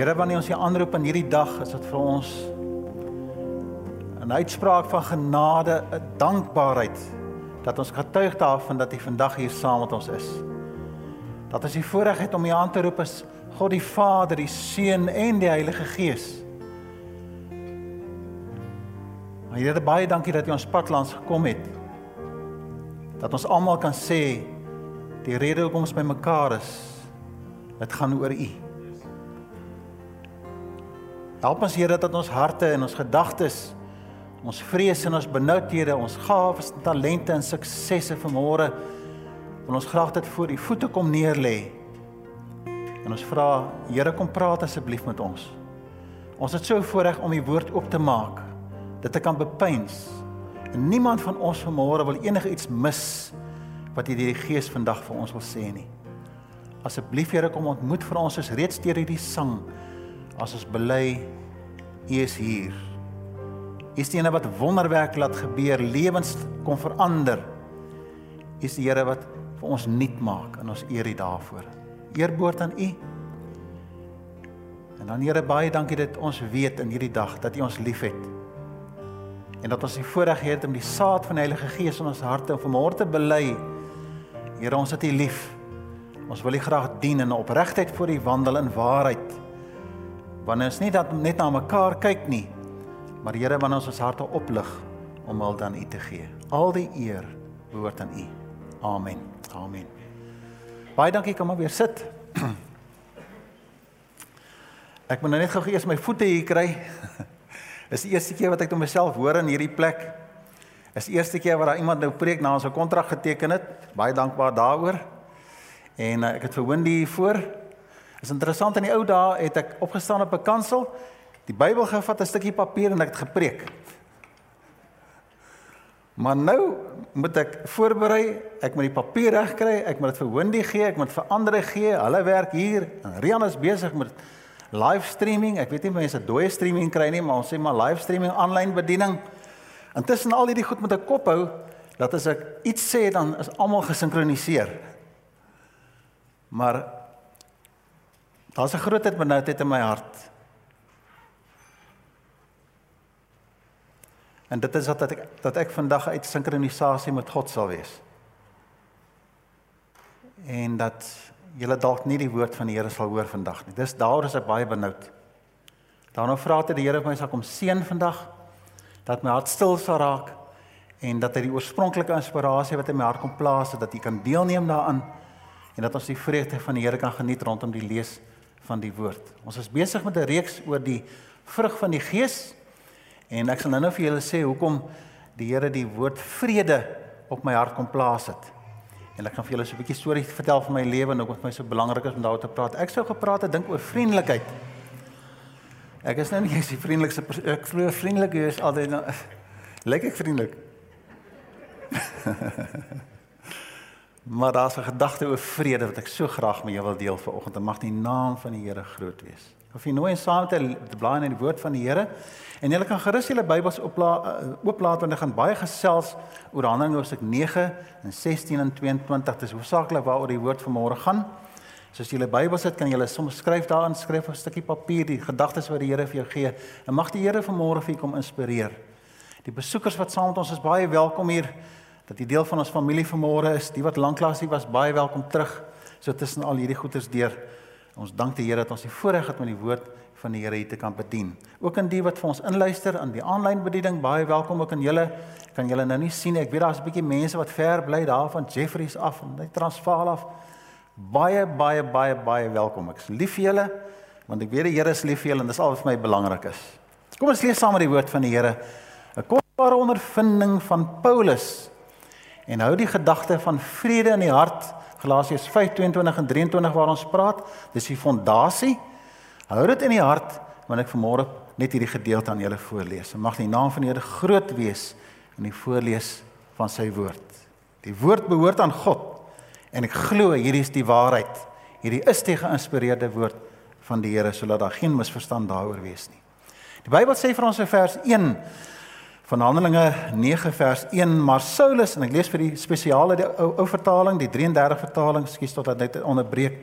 Here, wanneer ons U aanroep in hierdie dag, is dit vir ons 'n uitspraak van genade, 'n dankbaarheid dat ons getuig daarvan dat U vandag hier saam met ons is. Dat ons die voorreg het om U aan te roep as God die Vader, die Seun en die Heilige Gees. Maar Here, baie dankie dat U ons pad langs gekom het. Dat ons almal kan sê die rede hoekom ons bymekaar is, dit gaan oor U. Help ons Here dat ons harte en ons gedagtes ons vrese en ons benoudhede, ons gawes en talente en suksesse vanmôre wil ons graag dit voor u voete kom neerlê. En ons vra, Here kom praat asseblief met ons. Ons het so voorreg om u woord oop te maak, dit te kan bepeins. En niemand van ons vanmôre wil enige iets mis wat u deur die Gees vandag vir ons wil sê nie. Asseblief Here kom ontmoet vir ons soos reeds deur hierdie sang as ons bely U is hier. U is die ene wat wonderwerk laat gebeur, lewens kom verander. U is die Here wat vir ons nuut maak en ons eer U daarvoor. Eerboord aan U. En dan Here baie dankie dat ons weet in hierdie dag dat U ons liefhet. En dat ons die voorreg het om die saad van die Heilige Gees in ons harte om vanmôre te bely. Here ons het U lief. Ons wil U graag dien in opregtheid voor U wandel in waarheid. Wanneer ons nie dat net na mekaar kyk nie, Maar Here, wanneer ons ons harte oplig om al dan U te gee. Al die eer behoort aan U. Amen. Amen. Baie dankie, kom maar weer sit. Ek moet nou net gou eers my voete hier kry. Dis die eerste keer wat ek tot myself hoor in hierdie plek. Is die eerste keer wat daar iemand nou preek na ons 'n kontrak geteken het. Baie dankbaar daaroor. En uh, ek het Wendy hier voor. Is interessant in die ou dae het ek opgestaan op 'n kansel die Bybel gevat, 'n stukkie papier en ek het gepreek. Maar nou moet ek voorberei, ek moet die papier regkry, ek moet dit vir Wendy gee, ek moet vir ander gee. Hulle werk hier. Rian is besig met live streaming. Ek weet nie mense dooie streaming kry nie, maar ons sê maar live streaming aanlyn bediening. Intussen al hierdie goed met 'n kop hou dat as ek iets sê dan is almal gesinkroniseer. Maar daar's 'n grootheid benoudheid in my hart. En dit is dat ek dat ek vandag uit sinkronisasie met God sal wees. En dat julle dalk nie die woord van die Here sal hoor vandag nie. Dis daaroor is ek baie benoud. Daarna vra dit die Here vir my sal kom seën vandag dat my hart stil sal raak en dat hy die oorspronklike inspirasie wat in my hart kom plaas het dat jy kan deelneem daaraan en dat ons die vreugde van die Here kan geniet rondom die lees van die woord. Ons is besig met 'n reeks oor die vrug van die Gees En ek sal nou-nou vir julle sê hoekom die Here die woord vrede op my hart kom plaas het. En ek gaan vir julle so 'n bietjie storie vertel van my lewe en dit vir my so belangrik is om daaroor te praat. Ek sou gepraat het dink oor vriendelikheid. Ek is nou nie eens die vriendelikste ek glo vriendelik is altyd nou lyk ek vriendelik. maar daar's 'n gedagte oor vrede wat ek so graag met jou wil deel vanoggend. Mag die naam van die Here groot wees. Of jy nooi saam te blaai in die woord van die Here en jy kan gerus julle Bybels ooplaat uh, ooplaat want ek gaan baie gesels oor Handelinge hoofstuk 9 en 16 en 22 dis hoofsaaklik waaroor die woord vanmôre gaan. So as jy julle Bybels het, kan jy soms skryf daarin, skryf 'n stukkie papier die gedagtes wat die Here vir jou gee en mag die Here vanmôre vir jou kom inspireer. Die besoekers wat saam met ons is baie welkom hier dat jy deel van ons familie vanmôre is. Die wat lanklaas hier was baie welkom terug. So tussen al hierdie goeters deur Ons dank die Here dat ons die voorreg het om die woord van die Here hier te kan bedien. Ook aan die wat vir ons inluister aan die aanlyn bediening, baie welkom ook aan julle. Kan julle nou nie sien. Ek weet daar's 'n bietjie mense wat ver bly daar van Jeffreys af en die Transvaal af. Baie baie baie baie welkom. Ek's lief vir julle want ek weet die Here is lief vir julle en dis al wat vir my belangrik is. Kom ons lees saam met die woord van die Here. 'n Kosbare ondervinding van Paulus. En hou die gedagte van vrede in die hart Galasiërs 5:22 en 23 waar ons praat, dis die fondasie. Hou dit in die hart wanneer ek vanmôre net hierdie gedeelte aan julle voorlees. Mag die naam van die Here groot wees in die voorlees van sy woord. Die woord behoort aan God en ek glo hierdie is die waarheid. Hierdie is die geïnspireerde woord van die Here sodat daar geen misverstand daaroor wees nie. Die Bybel sê vir ons in vers 1 van Handelinge 9 vers 1 maar Saulus en ek lees vir die spesiale die ou, ou vertaling die 33 vertaling skuis tot dat net onderbreek.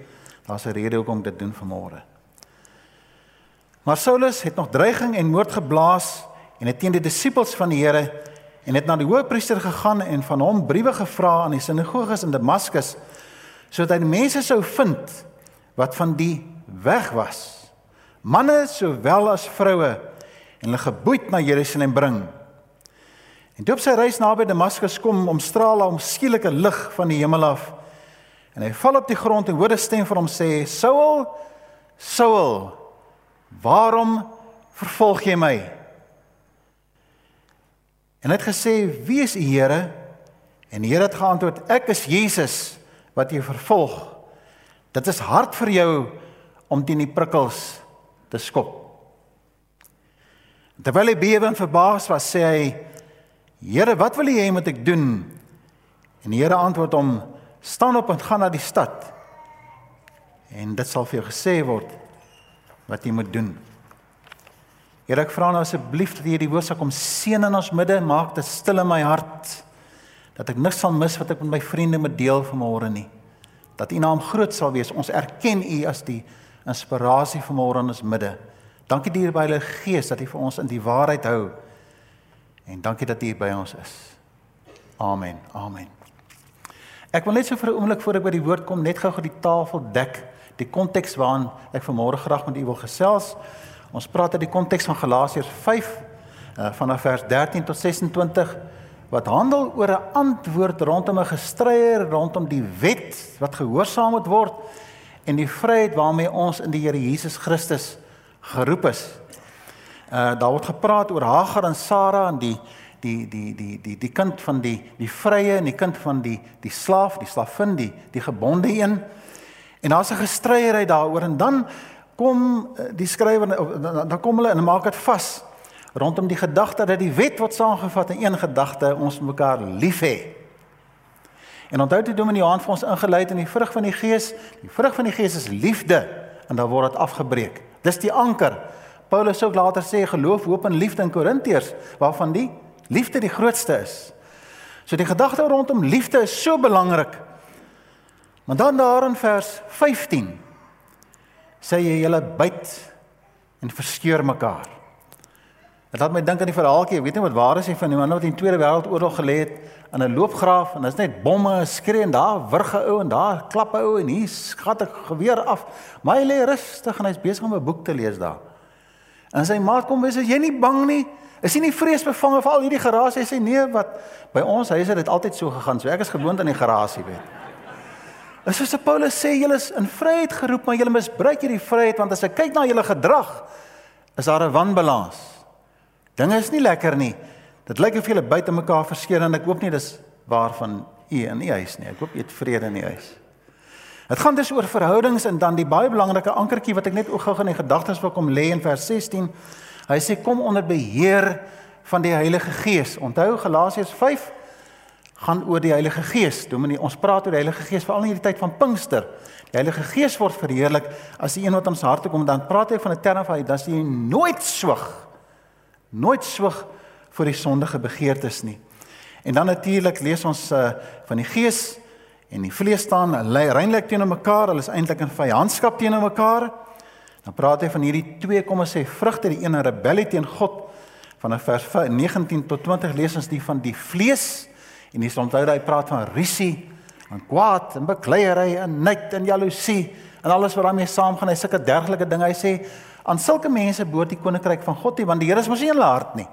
Daar's 'n rede hoekom dit doen vanmôre. Maar Saulus het nog dreiging en moord geblaas en het teen die disippels van die Here en het na die hoofpriester gegaan en van hom briewe gevra aan die sinagoges in Damaskus sodat hy mense sou vind wat van die weg was. Manne sowel as vroue en hulle geboeid na Jerusalem bring en toe op sy reis naby Damaskus kom om straal om skielike lig van die hemel af en hy val op die grond en hoor 'n stem vir hom sê Saul Saul waarom vervolg jy my En hy het gesê: "Wie is U Here?" En die Here het geantwoord: "Ek is Jesus wat jy vervolg. Dit is hard vir jou om teen die prikkels te skop." Terwyl hy bewe en verbaas was, sê hy: "Here, wat wil U hê moet ek doen?" En die Here antwoord hom: "Staan op en gaan na die stad. En dit sal vir jou gesê word wat jy moet doen." Here ek vra nou asseblief dat U hierdie woord sal kom seën in ons midde, maak dit stil in my hart dat ek niks sal mis wat ek met my vriende moet deel vanmôre nie. Dat U naam groot sal wees. Ons erken U as die inspirasie vanmôre in ons midde. Dankie by Heilige Gees dat U vir ons in die waarheid hou. En dankie dat U by ons is. Amen. Amen. Ek wil net so vir 'n oomblik voor ek by die woord kom net gou-gou die tafel dek, die konteks waarin ek vanmôre graag met u wil gesels. Ons praat uit die konteks van Galasiërs 5 uh, vanaf vers 13 tot 26 wat handel oor 'n antwoord rondom 'n gestryer rondom die wet wat gehoorsaam moet word en die vryheid waarmee ons in die Here Jesus Christus geroep is. Uh daar word gepraat oor Hagar en Sara en die die die die die die kind van die die vrye en die kind van die die slaaf, die slavin, die die gebonde een. En daar's 'n gestryery daaroor en dan kom eh, die skrywer dan kom hulle en maak dit vas rondom die gedagte dat die wet word saamgevat in een gedagte ons mekaar lief hê. En onthou dit Dominee Johan vir ons ingelei in die vrug van die gees. Die vrug van die gees is liefde en dan word dit afgebreek. Dis die anker. Paulus sou later sê geloof, hoop en liefde in Korintiërs waarvan die liefde die grootste is. So die gedagte rondom liefde is so belangrik. Maar dan daar in vers 15 sê jy julle byt en verskeur mekaar. Dit laat my dink aan die verhaaltjie, ek weet nie wat waar is hy van die man wat in die Tweede Wêreldoorlog gelê het in 'n loopgraaf en daar's net bomme, skree en daar wurg 'n ou en daar klap ou en hier skat 'n geweer af. Maar hy lê rustig en hy's besig om 'n boek te lees daar. En sy maat kom sê jy nie bang nie. Is jy nie vreesbevange vir al hierdie geraas? Hy sê nee, wat by ons huise het dit altyd so gegaan. So ek is gewoond aan die gerasie, weet. En soos Paulus sê, julle is in vryheid geroep, maar julle misbruik hierdie vryheid want as ek kyk na julle gedrag, is daar 'n wanbalans. Dinge is nie lekker nie. Dit lyk of julle buite mekaar verskeer en ek hoop nie dis waarvan u in u huis nie. Ek hoop u het vrede in u huis. Dit gaan dus oor verhoudings en dan die baie belangrike ankertjie wat ek net ook gou in gedagtes wil kom lê in vers 16. Hy sê kom onder beheer van die Heilige Gees. Onthou Galasiërs 5 gaan oor die Heilige Gees. Dominee, ons praat oor die Heilige Gees veral in hierdie tyd van Pinkster. Die Heilige Gees word verheerlik as die een wat ons harte kom dan praat hy van 'n term van dat hy nooit swig. Nooit swig vir die sondige begeertes nie. En dan natuurlik lees ons uh, van die Gees en die vlees staan reinlik teenoor mekaar. Hulle is eintlik in vyandskap teenoor mekaar. Dan praat hy van hierdie twee kom ons sê vrugte, die een 'n rebellie teen God van vers 19 tot 20 lees ons die van die vlees En hier staan hy praat van risie en kwaad en bekleierery en nait en jaloesie en alles wat daarmee saamgaan. Hy sulke dergelike dinge. Hy sê aan sulke mense behoort die koninkryk van God nie want die Here is mos nie in hulle hart nie.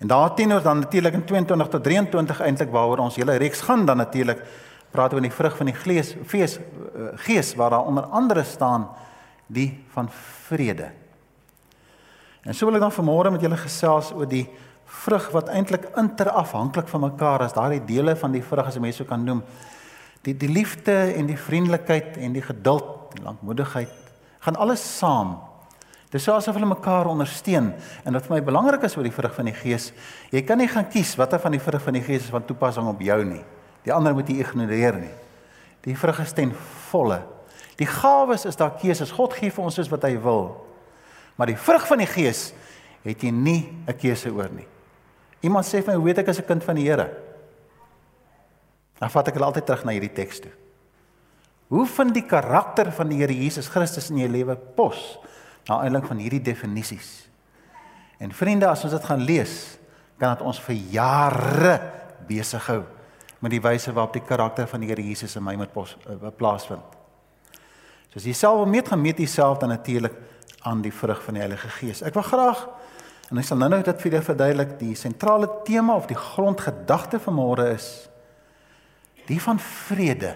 En daarteenoor dan natuurlik in 22 tot 23 eintlik waaroor ons hele reeks gaan dan natuurlik praat oor die vrug van die gees fees eh, gees waar daar onder andere staan die van vrede. En so wil ek dan vanmôre met julle gesels oor die vrug wat eintlik interafhanklik van mekaar is, daardie dele van die vrug as jy mense kan noem. Die die liefde en die vriendelikheid en die geduld, die lankmoedigheid, gaan alles saam. Dis so asof hulle mekaar ondersteun en wat vir my belangrik is oor die vrug van die Gees, jy kan nie gaan kies watter van die vrug van die Gees is van toepassing op jou nie. Die ander moet jy ignoreer nie. Die vrug is ten volle. Die gawes is daar keuses. God gee vir ons soos wat hy wil. Maar die vrug van die Gees het jy nie 'n keuse oor nie. Iemand sê vir my, "Hoe weet ek as 'n kind van die Here?" Dan vat ek hulle altyd terug na hierdie teks toe. Hoe vind die karakter van die Here Jesus Christus in jou lewe pos? na aanleiding van hierdie definisies. En vriende, as ons dit gaan lees, kan dit ons vir jare besig hou met die wyse waarop die karakter van die Here Jesus in my moet uh, plaasvind. So as jy self meet gaan meet jouself dan natuurlik aan die vrug van die Heilige Gees. Ek wil graag en ek sal nou-nou dit vir julle verduidelik, die sentrale tema of die grondgedagte van môre is die van vrede.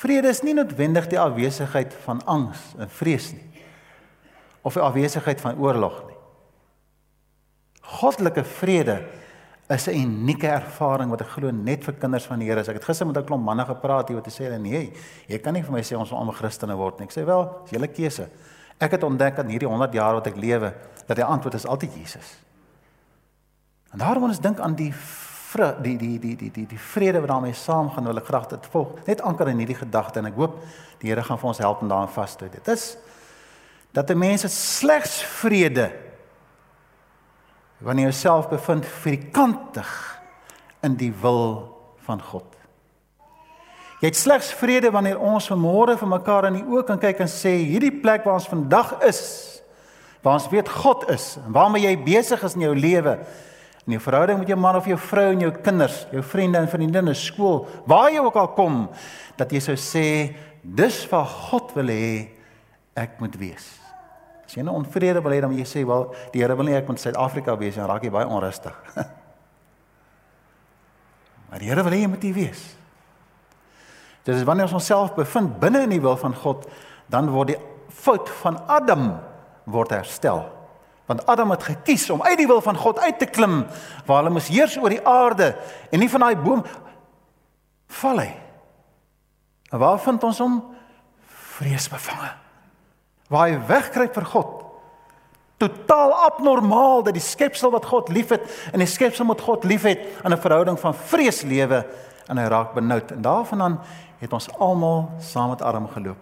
Vrede is nie noodwendig die afwesigheid van angs en vrees nie of die afwesigheid van oorlog nie. Goddelike vrede is 'n unieke ervaring wat ek glo net vir kinders van die Here is. Ek het gister met 'n klomp manne gepraat hier wat sê hulle nee, jy kan nie vir my sê ons moet almal Christene word nie. Ek sê wel, dis julle keuse. Ek het ontdek in hierdie 100 jaar wat ek lewe dat die antwoord is altyd Jesus. En daarom ons dink aan die vre, die die die die die die vrede wat daarmee saamgaan wil ek graag dit volg. Net anker in hierdie gedagte en ek hoop die Here gaan vir ons help om daarin vas te hou. Dit is dat 'n mens slegs vrede wanneer jy jouself bevind vierkantig in die wil van God. Jy het slegs vrede wanneer ons vanmôre vir mekaar in die oë kan kyk en sê hierdie plek waar ons vandag is, waar ons weet God is en waarmee jy besig is in jou lewe, in jou verhouding met jou man of jou vrou en jou kinders, jou vriende en vriendinne, skool, waar jy ook al kom, dat jy sou sê dis wat God wil hê ek moet wees. As jy nou onvrede wil hê dan moet jy sê wel die Here wil nie ek moet Suid-Afrika wees en raak jy baie onrustig. maar die Here wil hê jy moet hier wees. Dit is wanneer ons onsself bevind binne in die wil van God, dan word die fout van Adam word herstel. Want Adam het gekies om uit die wil van God uit te klim waar hulle moes heers oor die aarde en nie van daai boom val hy. En waar vind ons hom? Vreesbevange waar hy wegkruip vir God. Totaal abnormaal dat die skepsel wat God liefhet en die skepsel wat God liefhet in 'n verhouding van vrees lewe en hy raak benoud. En daarvandaan het ons almal saam met Adam geloop.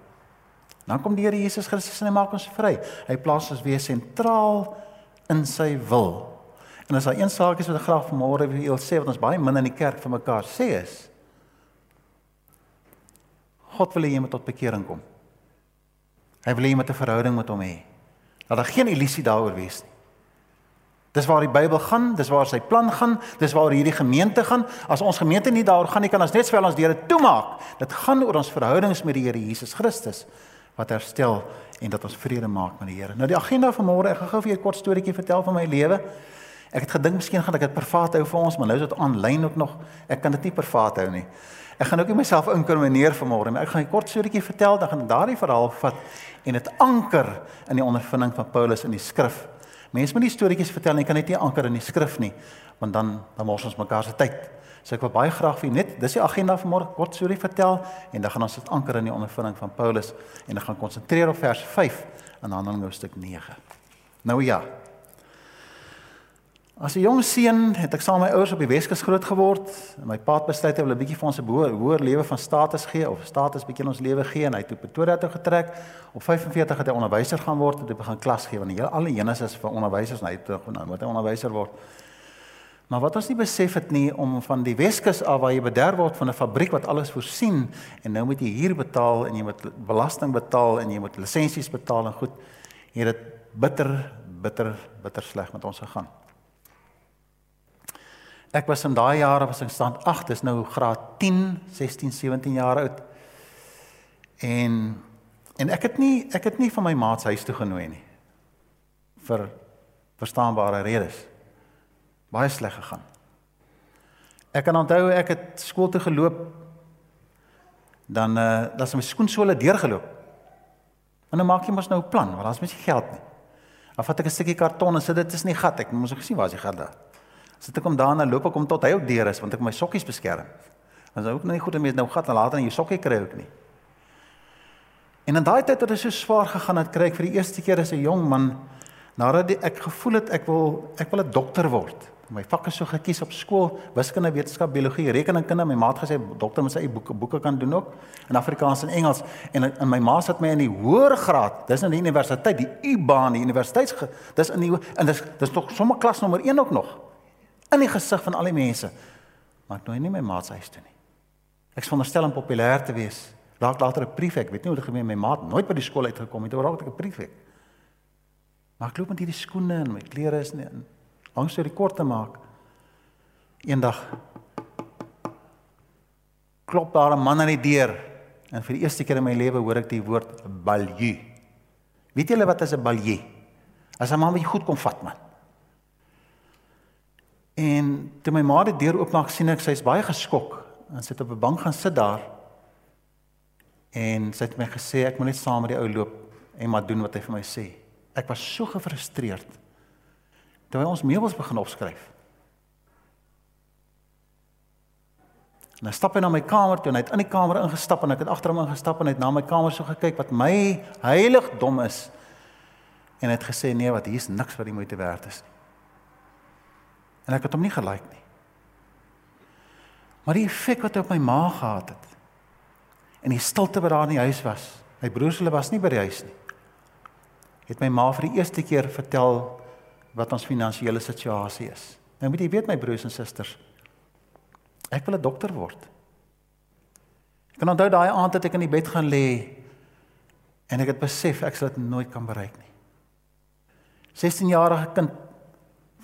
Dan kom die Here Jesus Christus en hy maak ons vry. Hy plaas ons weer sentraal in sy wil. En as daar een saak is wat ek graag vanmôre wil sê wat ons baie min in die kerk vir mekaar sê is God wil hê jy moet tot bekering kom. Hy wil hê jy moet 'n verhouding met hom hê. Dat daar geen illusie daaroor wees nie. Dis waar die Bybel gaan, dis waar sy plan gaan, dis waar hierdie gemeente gaan. As ons gemeente nie daaroor gaan nie, kan ons net sowel ons deure toemaak. Dit gaan oor ons verhoudings met die Here Jesus Christus wat herstel en dat ons vrede maak met die Here. Nou die agenda van môre, ek gaan gou vir julle 'n kort storieetjie vertel van my lewe. Ek het gedink miskien gaan ek dit privaat hou vir ons, maar nou is dit aanlyn ook nog. Ek kan dit nie privaat hou nie. Ek gaan ook nie myself inkrimineer vanmôre nie. Ek gaan 'n kort storieetjie vertel, dan gaan ek daardie verhaal vat en dit anker in die ondervinding van Paulus in die skrif. Mense moet nie storieetjies vertel nie, jy kan net nie anker in die skrif nie, want dan dan mors ons mekaar se tyd. So ek wil baie graag vir net, dis die agenda van môre, kort storie vertel en dan gaan ons dit anker in die ondervinding van Paulus en dan gaan konsentreer op vers 5 in Handelinge hoofstuk 9. Nou ja, As 'n jong seun het ek saam met my ouers op die Weskus groot geword. My pa het besluit hy wil 'n bietjie vir ons 'n hoër hoër lewe van status gee of status bietjie in ons lewe gee en hy het op Pretoria toe getrek. Op 45 het hy onderwyser gaan word en hy begin klas gee want die hele alle jenes is vir onderwysers en hy het nou moet hy onderwyser word. Maar wat ons nie besef het nie om van die Weskus af waar jy bederf word van 'n fabriek wat alles voorsien en nou moet jy hier betaal en jy moet belasting betaal en jy moet lisensies betaal en goed. Jy het bitter bitter bitter sleg met ons gegaan. Ek was in daai jare was ek stand 8, dis nou graad 10, 16, 17 jaar oud. En en ek het nie ek het nie van my maats huis toe genooi nie. vir verstaanbare redes. Baie sleg gegaan. Ek kan onthou ek het skool toe geloop dan eh uh, dan my skoensole deurgeloop. En dan maak jy mos nou 'n plan, want daar's mens geld nie. Dan vat ek 'n stukkie karton en sit dit tussen die gat. Ek moes ook gesien waar is die gat daar. Sit ek hom daarna loop ek hom tot hy ook deur is want ek my sokkies beskerm. Dan is ook nie goed om jy nou gat en later in jou sokkie kry ook nie. En in daai tyd het dit so swaar gegaan dat kry ek vir die eerste keer as 'n jong man nadat ek gevoel het ek wil ek wil 'n dokter word. My vak is so gekies op skool, wiskunde, wetenskap, biologie, rekenkunde. My ma het gesê dokter moet sy eie boeke boeke kan doen ook in Afrikaans en Engels en in my ma het my in die hoër graad, dis in die universiteit, die U-baan, die universiteits dis in die en dis dis nog sommer klas nommer 1 ook nog in die gesig van al die mense. Maar ek nooi nie my maats huis toe nie. Ek is veronderstel om populêr te wees Raak later 'n prefek, weet nie hoe dit gebeur my maat nooit by die skool uitgekom het, hoe raak ek 'n prefek? Maar ek loop met hierdie skoene en my klere is nie. Langs so die kort te maak. Eendag klop daar 'n man aan die deur en vir die eerste keer in my lewe hoor ek die woord balju. Weet julle wat is 'n balju? As 'n man wat jy goed kom vat man. En toe my ma die deur oopmaak sien ek sy's baie geskok en sy het op 'n bank gaan sit daar. En sy het my gesê ek moet net saam met die ou loop en maar doen wat hy vir my sê. Ek was so gefrustreerd. Terwyl ons meubels begin opskryf. En hy stap in na my kamer toe en hy het in die kamer ingestap en ek het agter hom ingestap en hy het na my kamer so gekyk wat my heiligdom is. En hy het gesê nee, wat hier's niks wat die moeite werd is nie. En ek het hom nie gelike nie. Maar die effek wat hy op my ma gehad het. En die stilte wat daar in die huis was. My broers hulle was nie by die huis nie. Het my ma vir die eerste keer vertel wat ons finansiële situasie is. Nou moet jy weet my broers en susters, Ek wil 'n dokter word. Ek kan onthou daai aand het ek in die bed gaan lê en ek het besef ek sal dit nooit kan bereik nie. 16 jarige kind,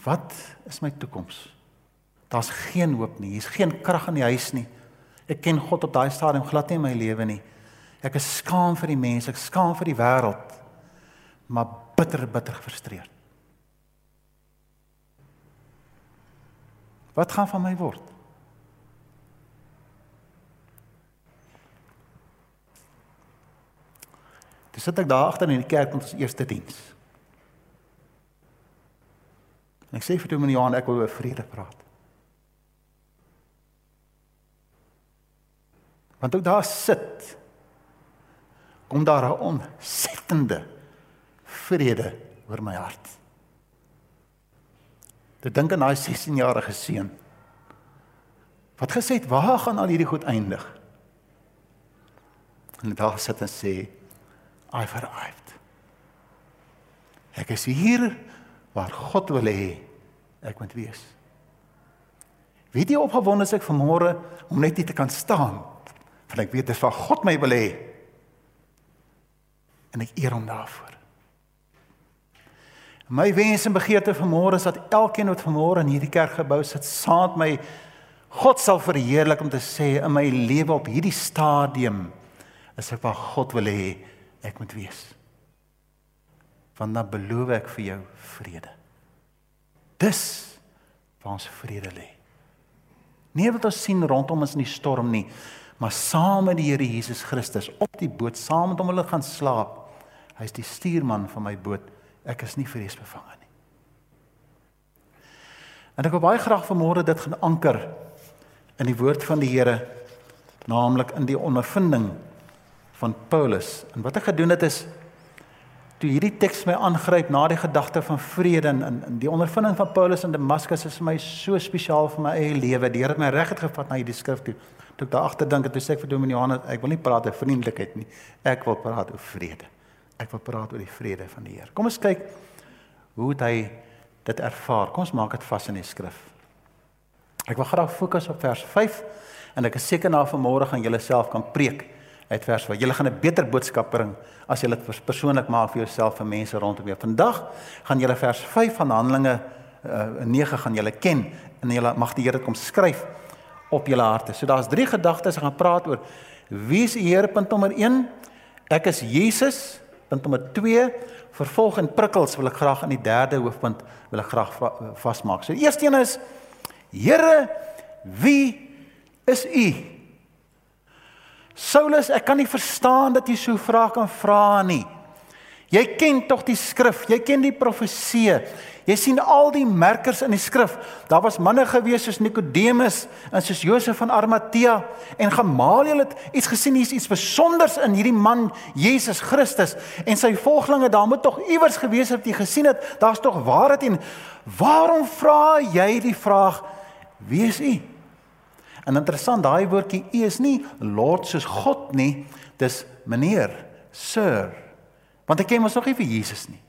wat is my toekoms? Daar's geen hoop nie. Hier's geen krag in die huis nie. Ek ken God op daai stadium glad nie in my lewe nie. Ek is skaam vir die mense, ek skaam vir die wêreld. Maar bitter bitter gefrustreerd. Wat gaan van my word? Dis sit ek daar agter in die kerk met ons eerste diens. En ek sê vir Dominee Johan ek wil oor vrede praat. Want ook daar sit kom daar 'n ontsettende vrede oor my hart. Dit dink aan daai 16-jarige seun wat gesê het waar gaan al hierdie goed eindig? En daar sit en sê I've arrived. Ek is hier waar God wil hê ek moet wees. Weet jy opgewonde is ek vanmôre om net hier te kan staan want ek weet dis waar God my wil hê. En ek eer hom daarvoor. My wens en begeerte vanmôre is dat elkeen wat vanmôre in hierdie kerkgebou sit saam met my God sal verheerlik om te sê in my lewe op hierdie stadium is ek waar God wil hê ek moet wees. Want dan beloof ek vir jou vrede. Dis waar ons vrede lê. Nie wat ons sien rondom ons in die storm nie, maar saam met die Here Jesus Christus op die boot saam met hom hulle gaan slaap. Hy's die stuurman van my boot. Ek is nie vreesbevange nie. En ek wil baie graag vanmôre dit gaan anker in die woord van die Here, naamlik in die ondervinding van Paulus. En wat ek gedoen het is toe hierdie teks my aangryp na die gedagte van vrede in, in die ondervinding van Paulus in Damaskus is vir my so spesiaal vir my eie lewe. Die Here het my reg het gevat na hierdie skrif toe. Toe ek daar agter dink het, toe sê ek vir Dominee Johannes, ek wil nie praat oor vriendelikheid nie. Ek wil praat oor vrede. Ek wil praat oor die vrede van die Here. Kom ons kyk hoe hy dit ervaar. Kom ons maak dit vas in die skrif. Ek wil graag fokus op vers 5 en ek is seker na vanmôre gaan julle self kan preek uit vers 5. Julle gaan 'n beter boodskap bring as julle dit persoonlik maak vir jouself en mense rondom jou. Vandag gaan julle vers 5 van Handelinge uh, 9 gaan julle ken en julle mag die Here kom skryf op julle harte. So daar's drie gedagtes gaan praat oor. Wie is die Here punt nommer 1? Ek is Jesus punt nommer 2. Vervolg en prikkels wil ek graag in die derde hoofpunt wil ek graag va vasmaak. So die eerste een is Here, wie is U? Saulus, ek kan nie verstaan dat jy so vra kan vra nie. Jy ken tog die skrif, jy ken die profeseë. Jy sien al die merkers in die skrif. Daar was manne gewees soos Nikodemus en soos Josef van Arimatea en Gamaliel het iets gesien hier's iets spesonders in hierdie man Jesus Christus en sy volgelinge. Daar moet tog iewers gewees het jy gesien het. Daar's tog waarheid en waarom vra jy die vraag wie is u? En interessant, daai woordjie U is nie Lord soos God nie, dis meneer, sir. Want hy ken mos nog nie vir Jesus nie.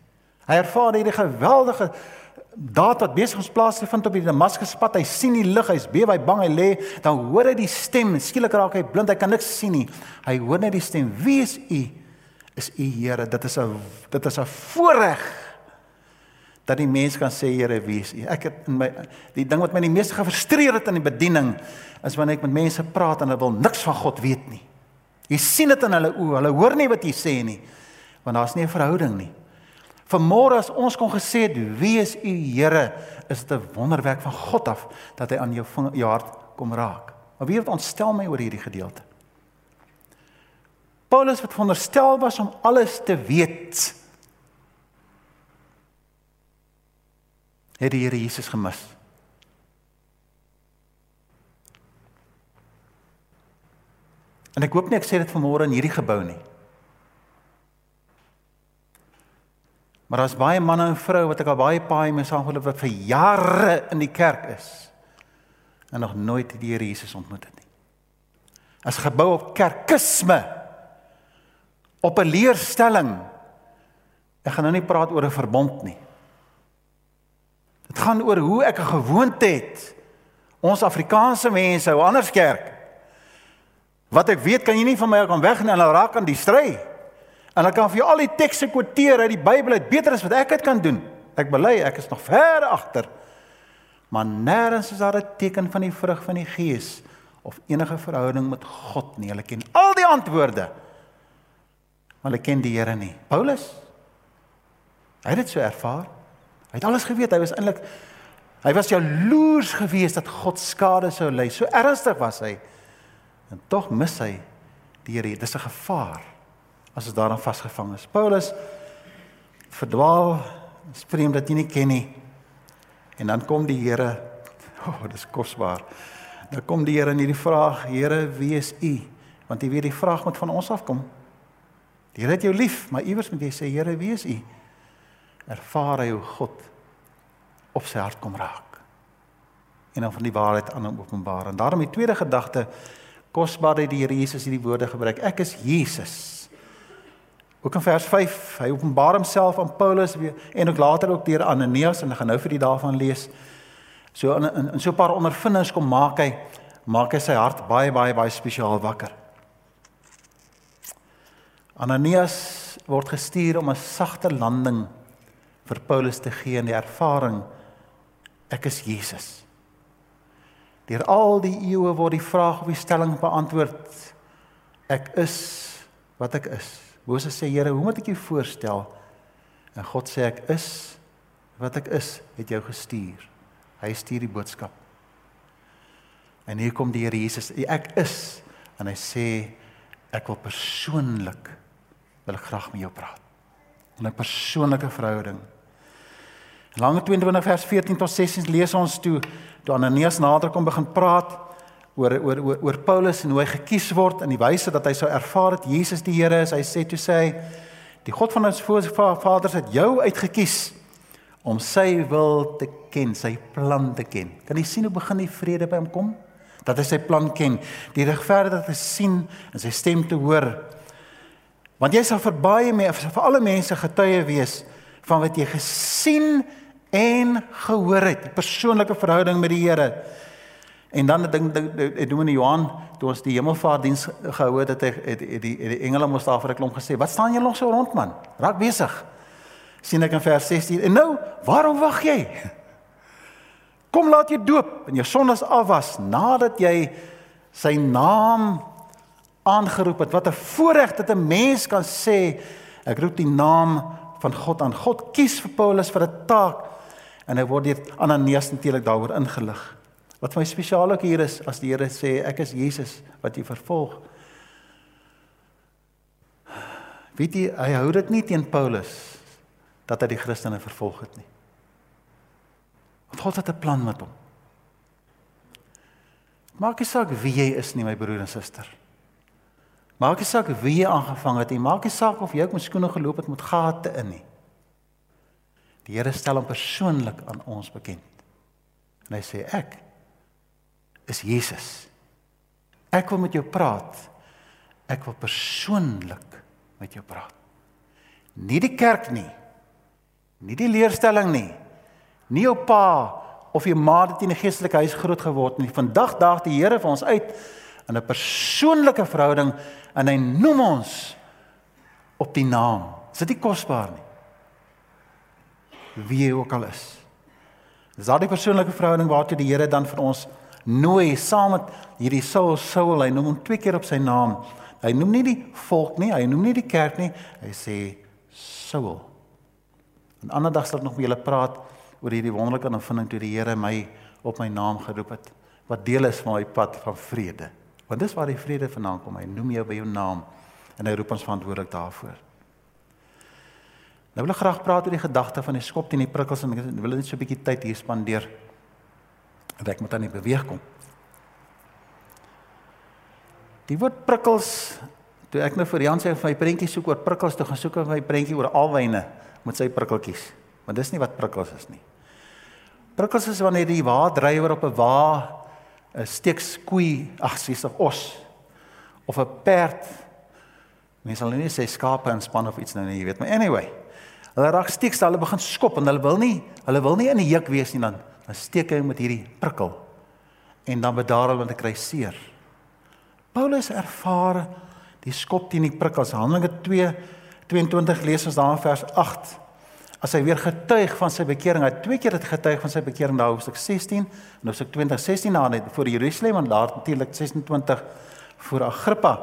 Hy ervaar hierdie geweldige daad wat besig ons plaas te vind op die Damaskuspad. Hy sien die lig, hy's bewe, hy bang, hy lê, dan hoor hy die stem. Skielik raak hy blind, hy kan niks sien nie. Hy hoor net die stem. Wie is u? Is u Here? Dit is 'n dit is 'n voorreg dat die mens kan sê Here, wie is u? Ek het in my die ding wat my die meeste gefrustreer het in die bediening is wanneer ek met mense praat en hulle wil niks van God weet nie. Jy sien dit in hulle oë. Hulle hoor nie wat jy sê nie. Want daar's nie 'n verhouding nie. Vanmôre as ons kon gesê het wie is u Here, is dit 'n wonderwerk van God af dat hy aan jou vinger, jou hart kom raak. Maar wie het ontstel my oor hierdie gedeelte? Paulus wat veronderstel was om alles te weet. Het die Here Jesus gemis. En ek hoop nie ek sê dit vanmôre in hierdie gebou nie. Maar daar's baie manne en vroue wat ek al baie paai mee saamgeloop wat vir jare in die kerk is en nog nooit die Here Jesus ontmoet het nie. As gebou op kerkisme op 'n leerstelling. Ek gaan nou nie praat oor 'n verbond nie. Dit gaan oor hoe ek 'n gewoonte het. Ons Afrikaanse mense hou anders kerk. Wat ek weet kan jy nie van my kan wegneem en dan raak aan die stry. En ek kan vir jou al die tekste quoteer uit die Bybel uit beter as wat ek dit kan doen. Ek bely ek is nog ver agter. Maar nêrens is daar 'n teken van die vrug van die Gees of enige verhouding met God nie. Hulle ken al die antwoorde. Maar hulle ken die Here nie. Paulus hy het dit so ervaar. Hy het alles geweet. Hy was eintlik hy was jaloers geweest dat God skade sou ly. So ernstig was hy. En tog mis hy die Here. Dis 'n gevaar as ons daaraan vasgevang is. Paulus verdwaal, spreek dat jy nie ken nie. En dan kom die Here, o, oh, dis kosbaar. Dan kom die Here en hierdie vraag, Here, wie is U? Want jy weet die vraag moet van ons afkom. Die Here het jou lief, maar iewers moet jy sê, Here, wie is U? Ervaar hy hoe God op sy hart kom raak. En dan van die waarheid aan hom openbaar. En daarom die tweede gedagte, kosbaar dat die Here Jesus hierdie woorde gebruik. Ek is Jesus. Ook in vers 5, hy openbaar homself aan Paulus weer en ook later ook deur Ananias en ek gaan nou vir die daarvan lees. So in in, in so 'n paar ondervindings kom maak hy maak hy sy hart baie baie baie spesiaal wakker. Ananias word gestuur om 'n sagte landing vir Paulus te gee in die ervaring ek is Jesus. Deur al die eeue word die vraag of die stelling beantwoord ek is wat ek is. Moses sê Here, hoe moet ek jou voorstel? En God sê ek is wat ek is, het jou gestuur. Hy stuur die boodskap. En hier kom die Here Jesus, ek is en hy sê ek wil persoonlik wil ek graag met jou praat. 'n persoonlike verhouding. Lange 22 vers 14 tot 16 lees ons toe toe Ananias nader kom begin praat oor oor oor, oor Paulus en hoe hy gekies word in die wyse dat hy sou ervaar dat Jesus die Here is. Hy sê toe sê hy die God van ons voorvaders het jou uitgekies om sy wil te ken, sy plan te ken. Kan jy sien hoe begin die vrede by hom kom? Dat hy sy plan ken, die regverdigheid te sien en sy stem te hoor. Want jy sal vir baie mense, vir alle mense getuie wees van wat jy gesien en gehoor het, persoonlike verhouding met die Here. En dan dink ek in Johan toe ons die hemelvaartdiens gehou het, het, het, het die het die engele mos daar vir 'n klomp gesê, "Wat staan julle nog so rond man? Raak besig." sien ek in vers 16. En nou, waarom wag jy? Kom laat jy doop en jou sondes afwas nadat jy sy naam aangeroep het. Wat 'n voorreg dat 'n mens kan sê, ek roep die naam van God aan. God kies vir Paulus vir 'n taak en hy word deur Ananias natuurlik daaroor ingelig. Wat my spesiaal ook hier is as die Here sê ek is Jesus wat jy vervolg. Weet jy, hy hou dit nie teen Paulus dat hy die Christene vervolg het nie. God het 'n plan met hom. Maak nie saak wie jy is nie, my broer en suster. Maak nie saak wie jy aangevang het nie, maak nie saak of jy ook met skoene geloop het met gate in nie. Die Here stel hom persoonlik aan ons bekend. En hy sê ek is Jesus. Ek wil met jou praat. Ek wil persoonlik met jou praat. Nie die kerk nie. Nie die leerstelling nie. Nie jou pa of jou ma het in die geestelike huis groot geword nie. Vandag daag die Here vir ons uit in 'n persoonlike verhouding en hy noem ons op die naam. Is dit nie kosbaar nie? Wie jy ook al is. Dis daardie persoonlike verhouding waartoe die Here dan vir ons nooi saam met hierdie Saul Saul. Hy noem hom twee keer op sy naam. Hy noem nie die volk nie, hy noem nie die kerk nie. Hy sê Saul. 'n Ander dag sal ek nog met julle praat oor hierdie wonderlike ervaring toe die Here my op my naam geroep het wat deel is van my pad van vrede. Want dis waar die vrede vandaan kom. Hy noem jou by jou naam en hy roep ons verantwoordelik daarvoor. Nou wil ek graag praat oor die gedagte van die skop teen die prikkels en ek wil net so 'n bietjie tyd hier spandeer. En ek moet aan die beweeg kom. Die woord prikkels toe ek nou vir Jan sê vir my prentjie soek oor prikkels toe gaan soek vir my prentjie oor alwyne met sy prikkeltjies. Want dis nie wat prikkels is nie. Prikkels is wanneer die waadrywer op 'n wa 'n steeks koei, ag, sies of os of 'n perd. Mense sal nou nie sê skape in span of iets nou nie, jy weet, maar anyway. Hulle raak steeks, hulle begin skop en hulle wil nie, hulle wil nie in die juk wees nie dan. Dan steek hy met hierdie prikkel. En dan bedaar hulle want hy kry seer. Paulus ervaar die skop teen die prikkels. Handelinge 2 22 lees ons daar in vers 8 as hy weer getuig van sy bekering. Hy het twee keer dit getuig van sy bekering daar hoofstuk 16 en hoofstuk 20 16 na net voor Jerusalem en daar natuurlik 26 voor Agrippa.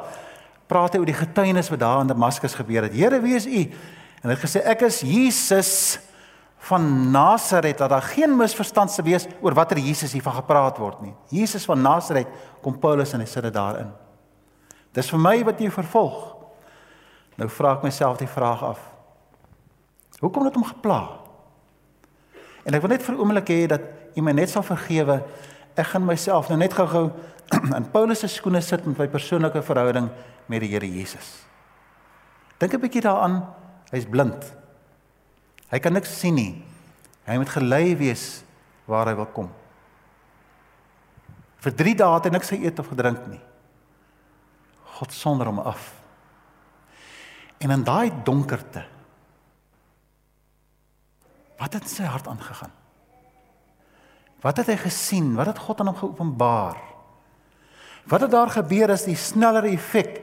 Praat hy oor die getuienis wat daar in Damaskus gebeur het. Here, wie is u? En hy het gesê ek is Jesus van Nasaret dat daar geen misverstand sou wees oor watter Jesus hiervan gepraat word nie. Jesus van Nasaret kom Paulus en hy sit dit daarin. Dis vir my wat jy vervolg. Nou vra ek myself die vraag af. Hoekom het hom gepla? En ek wil net vir 'n oomblik hê dat u my net sal vergewe. Ek gaan myself nou net gou-gou in Paulus se skoene sit met my persoonlike verhouding met die Here Jesus. Dink 'n bietjie daaraan. Hy's blind. Hy kan niks sien nie. Hy moet gelei wees waar hy wil kom. Vir 3 dae het hy niks geëet of gedrink nie. God sonder hom af. En in daai donkerte Wat het in sy hart aangegaan? Wat het hy gesien? Wat het God aan hom geopenbaar? Wat het daar gebeur as die sneller effek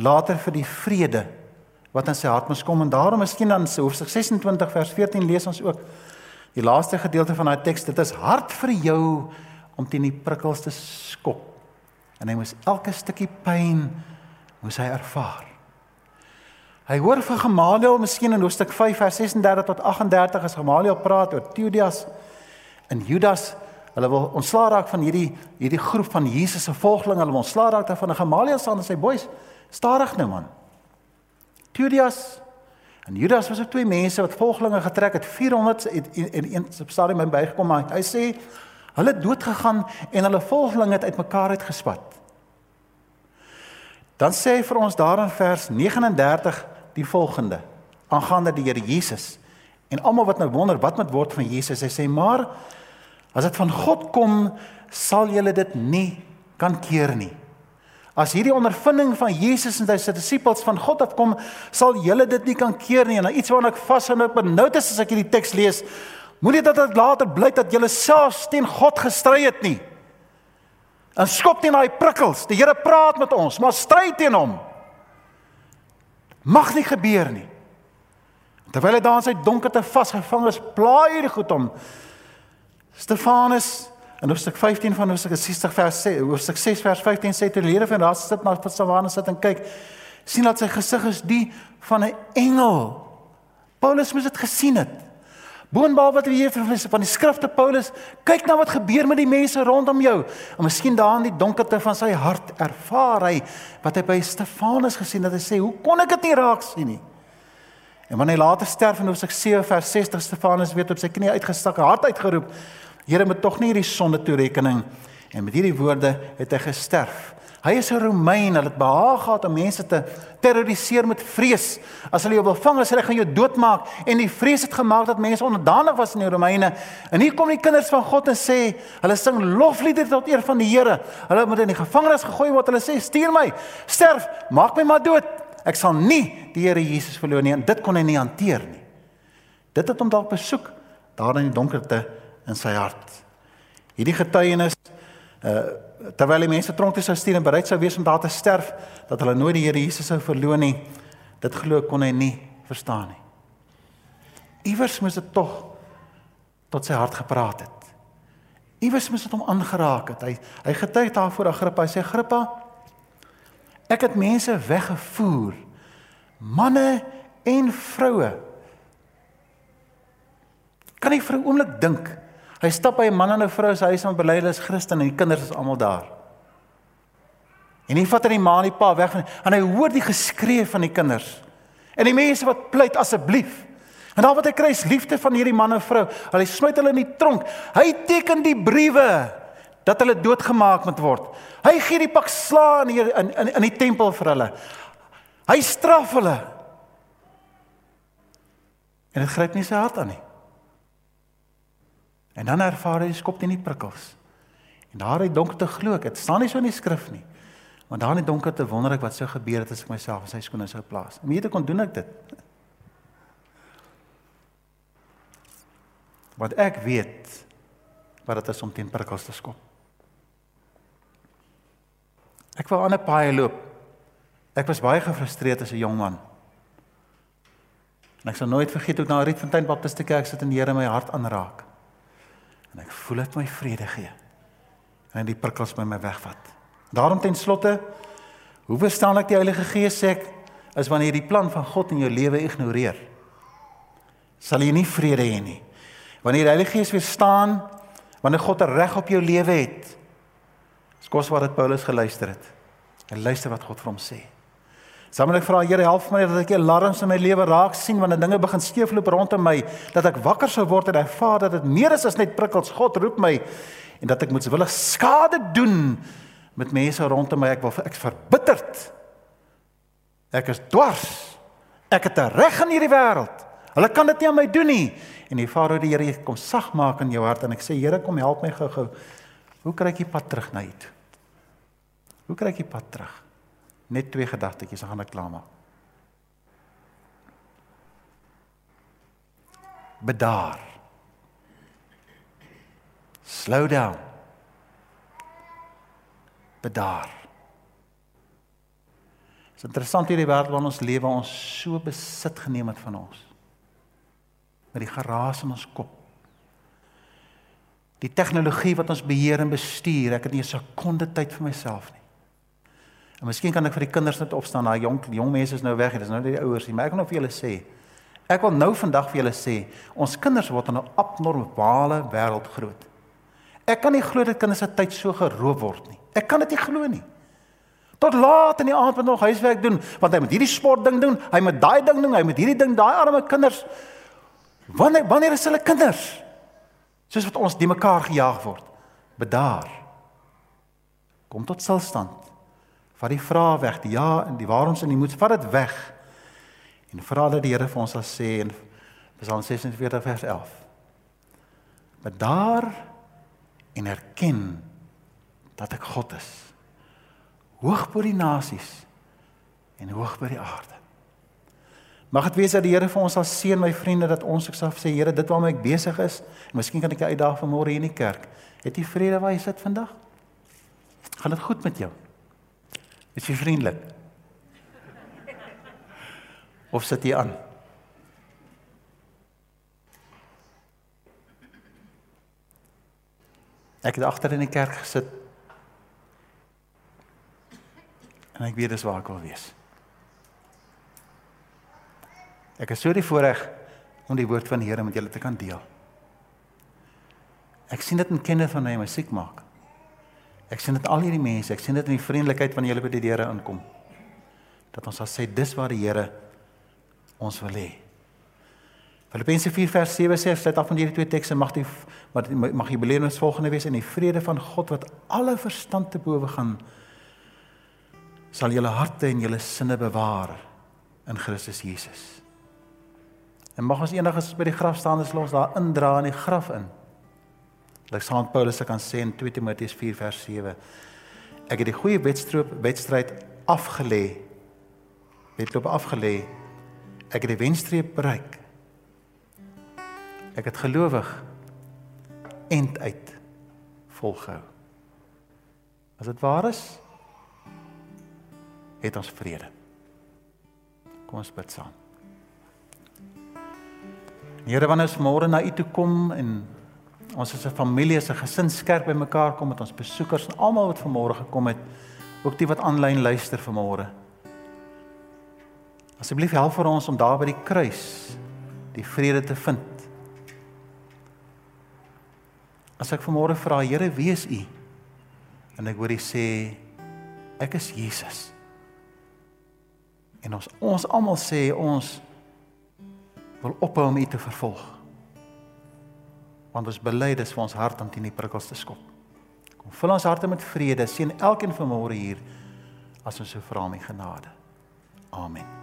later vir die vrede wat in sy hart moes kom en daarom miskien dan hoofstuk 26 vers 14 lees ons ook die laaste gedeelte van daai teks dit is hard vir jou om teen die prikkels te skop en hy moes elke stukkie pyn moes hy ervaar Hy hoor van Gamaliel miskien in hoofstuk 5 vers 36 tot 38 as Gamaliel praat oor Teudas en Judas. Hulle wil ontslaa raak van hierdie hierdie groep van Jesus se volgelinge. Hulle wil ontslaa raak daarvan. Gamaliel staan en sy boeis stadig nou man. Teudas en Judas was ook twee mense wat volgelinge getrek het 400 en een stadium by bygekom maar hy sê hulle het dood gegaan en hulle volgelinge het uitmekaar uitgespat. Dan sê hy vir ons daar in vers 39 die volgende aangaande die Here Jesus. En almal wat nou wonder wat moet word van Jesus, hy sê maar as dit van God kom, sal julle dit nie kan keer nie. As hierdie ondervinding van Jesus en sy disippels van God afkom, sal julle dit nie kan keer nie. Nou iets waarna ek vashou en ek benoud is as ek hierdie teks lees, moenie dat dit later blyk dat julle self teen God gestry het nie. En skop teen daai prikkels. Die Here praat met ons, maar stry teen hom. Mag nie gebeur nie. Terwyl hy daar in sy donkerte vasgevang is, plaai hierdie goed hom. Stefanus in hoofstuk 15 van hoofstuk 60 vers 6, hoofstuk 6 vers 15 sê toe lede van daar sit na Stefanus sit en kyk, sien dat sy gesig is die van 'n engel. Paulus moes dit gesien het. Boonbehalwe wat jy vir van die skrifte Paulus, kyk na wat gebeur met die mense rondom jou. En miskien daar in die donkerte van sy hart ervaar hy wat hy by Stefanus gesien het. Hy sê, "Hoe kon ek dit nie raak sien nie?" En wanneer hy later sterf in Hoofstuk 7 vers 60 Stefanus weet op sy knie uitgestak, hard uitgeroep, "Here, moet tog nie hierdie sonde toerekening." En met hierdie woorde het hy gesterf. Hy is 'n Romein, hulle het behaag gehad om mense te terroriseer met vrees. As hulle jou wil vang, as hulle gaan jou doodmaak en die vrees het gemaak dat mense onderdanig was aan die Romeine. En hier kom die kinders van God en sê, hulle sing lofliedere tot eer van die Here. Hulle moet in die gevangenis gegooi word. Hulle sê, "Stuur my, sterf, maak my maar dood. Ek sal nie die Here Jesus verloor nie." En dit kon hy nie hanteer nie. Dit het hom dalk besoek daar in die donkerte in sy hart. Hierdie getuienis uh terwyl die mense tronk toe sou stuur en bereid sou wees om daar te sterf dat hulle nooit die Here Jesus sou verloon nie. Dit glo kon hy nie verstaan nie. Iewers moes dit tog tot sy hart gepraat het. Iewers moes dit hom aangeraak het. Hy hy getuig daarvoor Agrippa. Hy sê Agrippa, ek het mense weggevoer. Manne en vroue. Kan jy vir 'n oomblik dink Hy stap by 'n man en 'n vrou se huis en bely hulle is Christen en die kinders is almal daar. En hy vat aan die ma en die pa weg van en hy hoor die geskree van die kinders. En die mense wat pleit asseblief. En dan wat hy kry is liefde van hierdie man en vrou. Hulle smyt hulle in die tronk. Hy teken die briewe dat hulle doodgemaak moet word. Hy gee die pak sla in hier in in in die tempel vir hulle. Hy straf hulle. En dit gryp nie sy hart aan nie. En dan ervaar hy skop teen die prikkels. En daar hy donker te glo ek, dit staan nie so in die skrif nie. Want daar in die donker te wonder ek wat sou gebeur het as ek myself in sy skoene sou plaas. En weet ek kon doen ek dit. Want ek weet wat dit is om teen prikkels te skop. Ek wou aan 'n paai loop. Ek was baie gefrustreerd as 'n jong man. En ek sal nooit vergeet hoe ek na Rietfontein Baptist Kerk sit en die Here my hart aanraak en ek voel dit my vrede gee. En die prikkels by my wegvat. Daarom ten slotte hoe verstaan ek die Heilige Gees sê ek is wanneer jy die plan van God in jou lewe ignoreer. Sal jy nie vrede hê nie. Wanneer die Heilige Gees weer staan, wanneer God reg op jou lewe het. Skos wat dit Paulus geluister het. En luister wat God vir hom sê. Saam met ek vra Here help my dat ek alarms in my lewe raak sien wanneer dinge begin skeefloop rondom my, dat ek wakker sou word en ervaar dat dit meer is as net prikkels. God roep my en dat ek moet willig skade doen met mense rondom my. Ek wil ek verbitterd. Ek is dwars. Ek het 'n reg in hierdie wêreld. Hulle kan dit nie aan my doen nie. En die Vader die Here kom sag maak in jou hart en ek sê Here kom help my gou-gou. Hoe kry ek die pad terug na U toe? Hoe kry ek die pad terug? Net twee gedagtetjies, dan gaan ek klaar maak. Bedaar. Slow down. Bedaar. Dit is interessant hierdie wêreld waarin ons lewe ons so besit geneem het van ons. Met die geraas in ons kop. Die tegnologie wat ons beheer en bestuur, ek het nie 'n sekonde tyd vir myself nie. En miskien kan ek vir die kinders net opstaan. Daai jong jong mense is nou weg. Dit is nou die ouers. Maar ek wil nou vir julle sê. Ek wil nou vandag vir julle sê, ons kinders word in 'n abnormale wêreld groot. Ek kan nie glo dat kinders se tyd so geroof word nie. Ek kan dit nie glo nie. Tot laat in die aand moet nog huiswerk doen, want hy moet hierdie sport ding doen, hy moet daai ding doen, hy moet hierdie ding, daai arme kinders. Wanneer wanneer is hulle kinders? Soos wat ons die mekaar gejaag word. Bedaar. Kom tot stilstand. Vat die vrae weg, die ja en die waaroms en die moets, vat dit weg. En vra dat die Here vir ons sal sê in Psalm 46 vers 11. Bedaar en erken dat ek God is. Hoog bo die nasies en hoog bo die aarde. Mag dit wees dat die Here vir ons sal seën my vriende dat ons ek sal sê Here dit waarmee ek besig is en miskien kan ek jou uitdaag vanmôre hier in die kerk. Het jy vrede waar jy sit vandag? Gaan dit goed met jou? Is jy vriendelik? Of sit jy aan? Ek het agter in die kerk gesit. En ek weet dis waar ek wil wees. Ek is so die voorreg om die woord van die Here met julle te kan deel. Ek sien dit in kenne van hy my siek maak. Ek sien dit al hierdie mense, ek sien dit in die vriendelikheid van julle by die deure inkom. Dat ons sal sê dis waar die Here ons wil hê. Filippense 4 vers 7 sê sluit af van hierdie twee tekste mag die mag die belewenis volgende wees in die vrede van God wat alle verstand te bowe gaan sal julle harte en julle sinne bewaar in Christus Jesus. En mag ons eendag as by die graf staan, ons daar indra in die graf in. Like Saint Paulus se kan sê in 2 Timoteus 4 vers 7. Ek het die goeie wedstryd wedstryd afgelê. Wedloop afgelê. Ek het die wenstreep bereik. Ek het gelowig end uit volgehou. As dit waar is, het ons vrede. Kom ons bid saam. Here, wanneer ons môre na U toe kom en ons as 'n familie, as 'n gesinskerk bymekaar kom met ons besoekers en almal wat vanmôre gekom het, ook die wat aanlyn luister vanmôre. Asseblief help vir ons om daar by die kruis die vrede te vind. As ek vanmôre vra, Here, wie is U? En ek hoor U sê, ek is Jesus. En ons ons almal sê ons wil ophou om U te vervolg. Want ons bely dis vir ons hart om teen die prikkels te skop. Kom vul ons harte met vrede, sien elkeen vanmôre hier as ons so vra om U genade. Amen.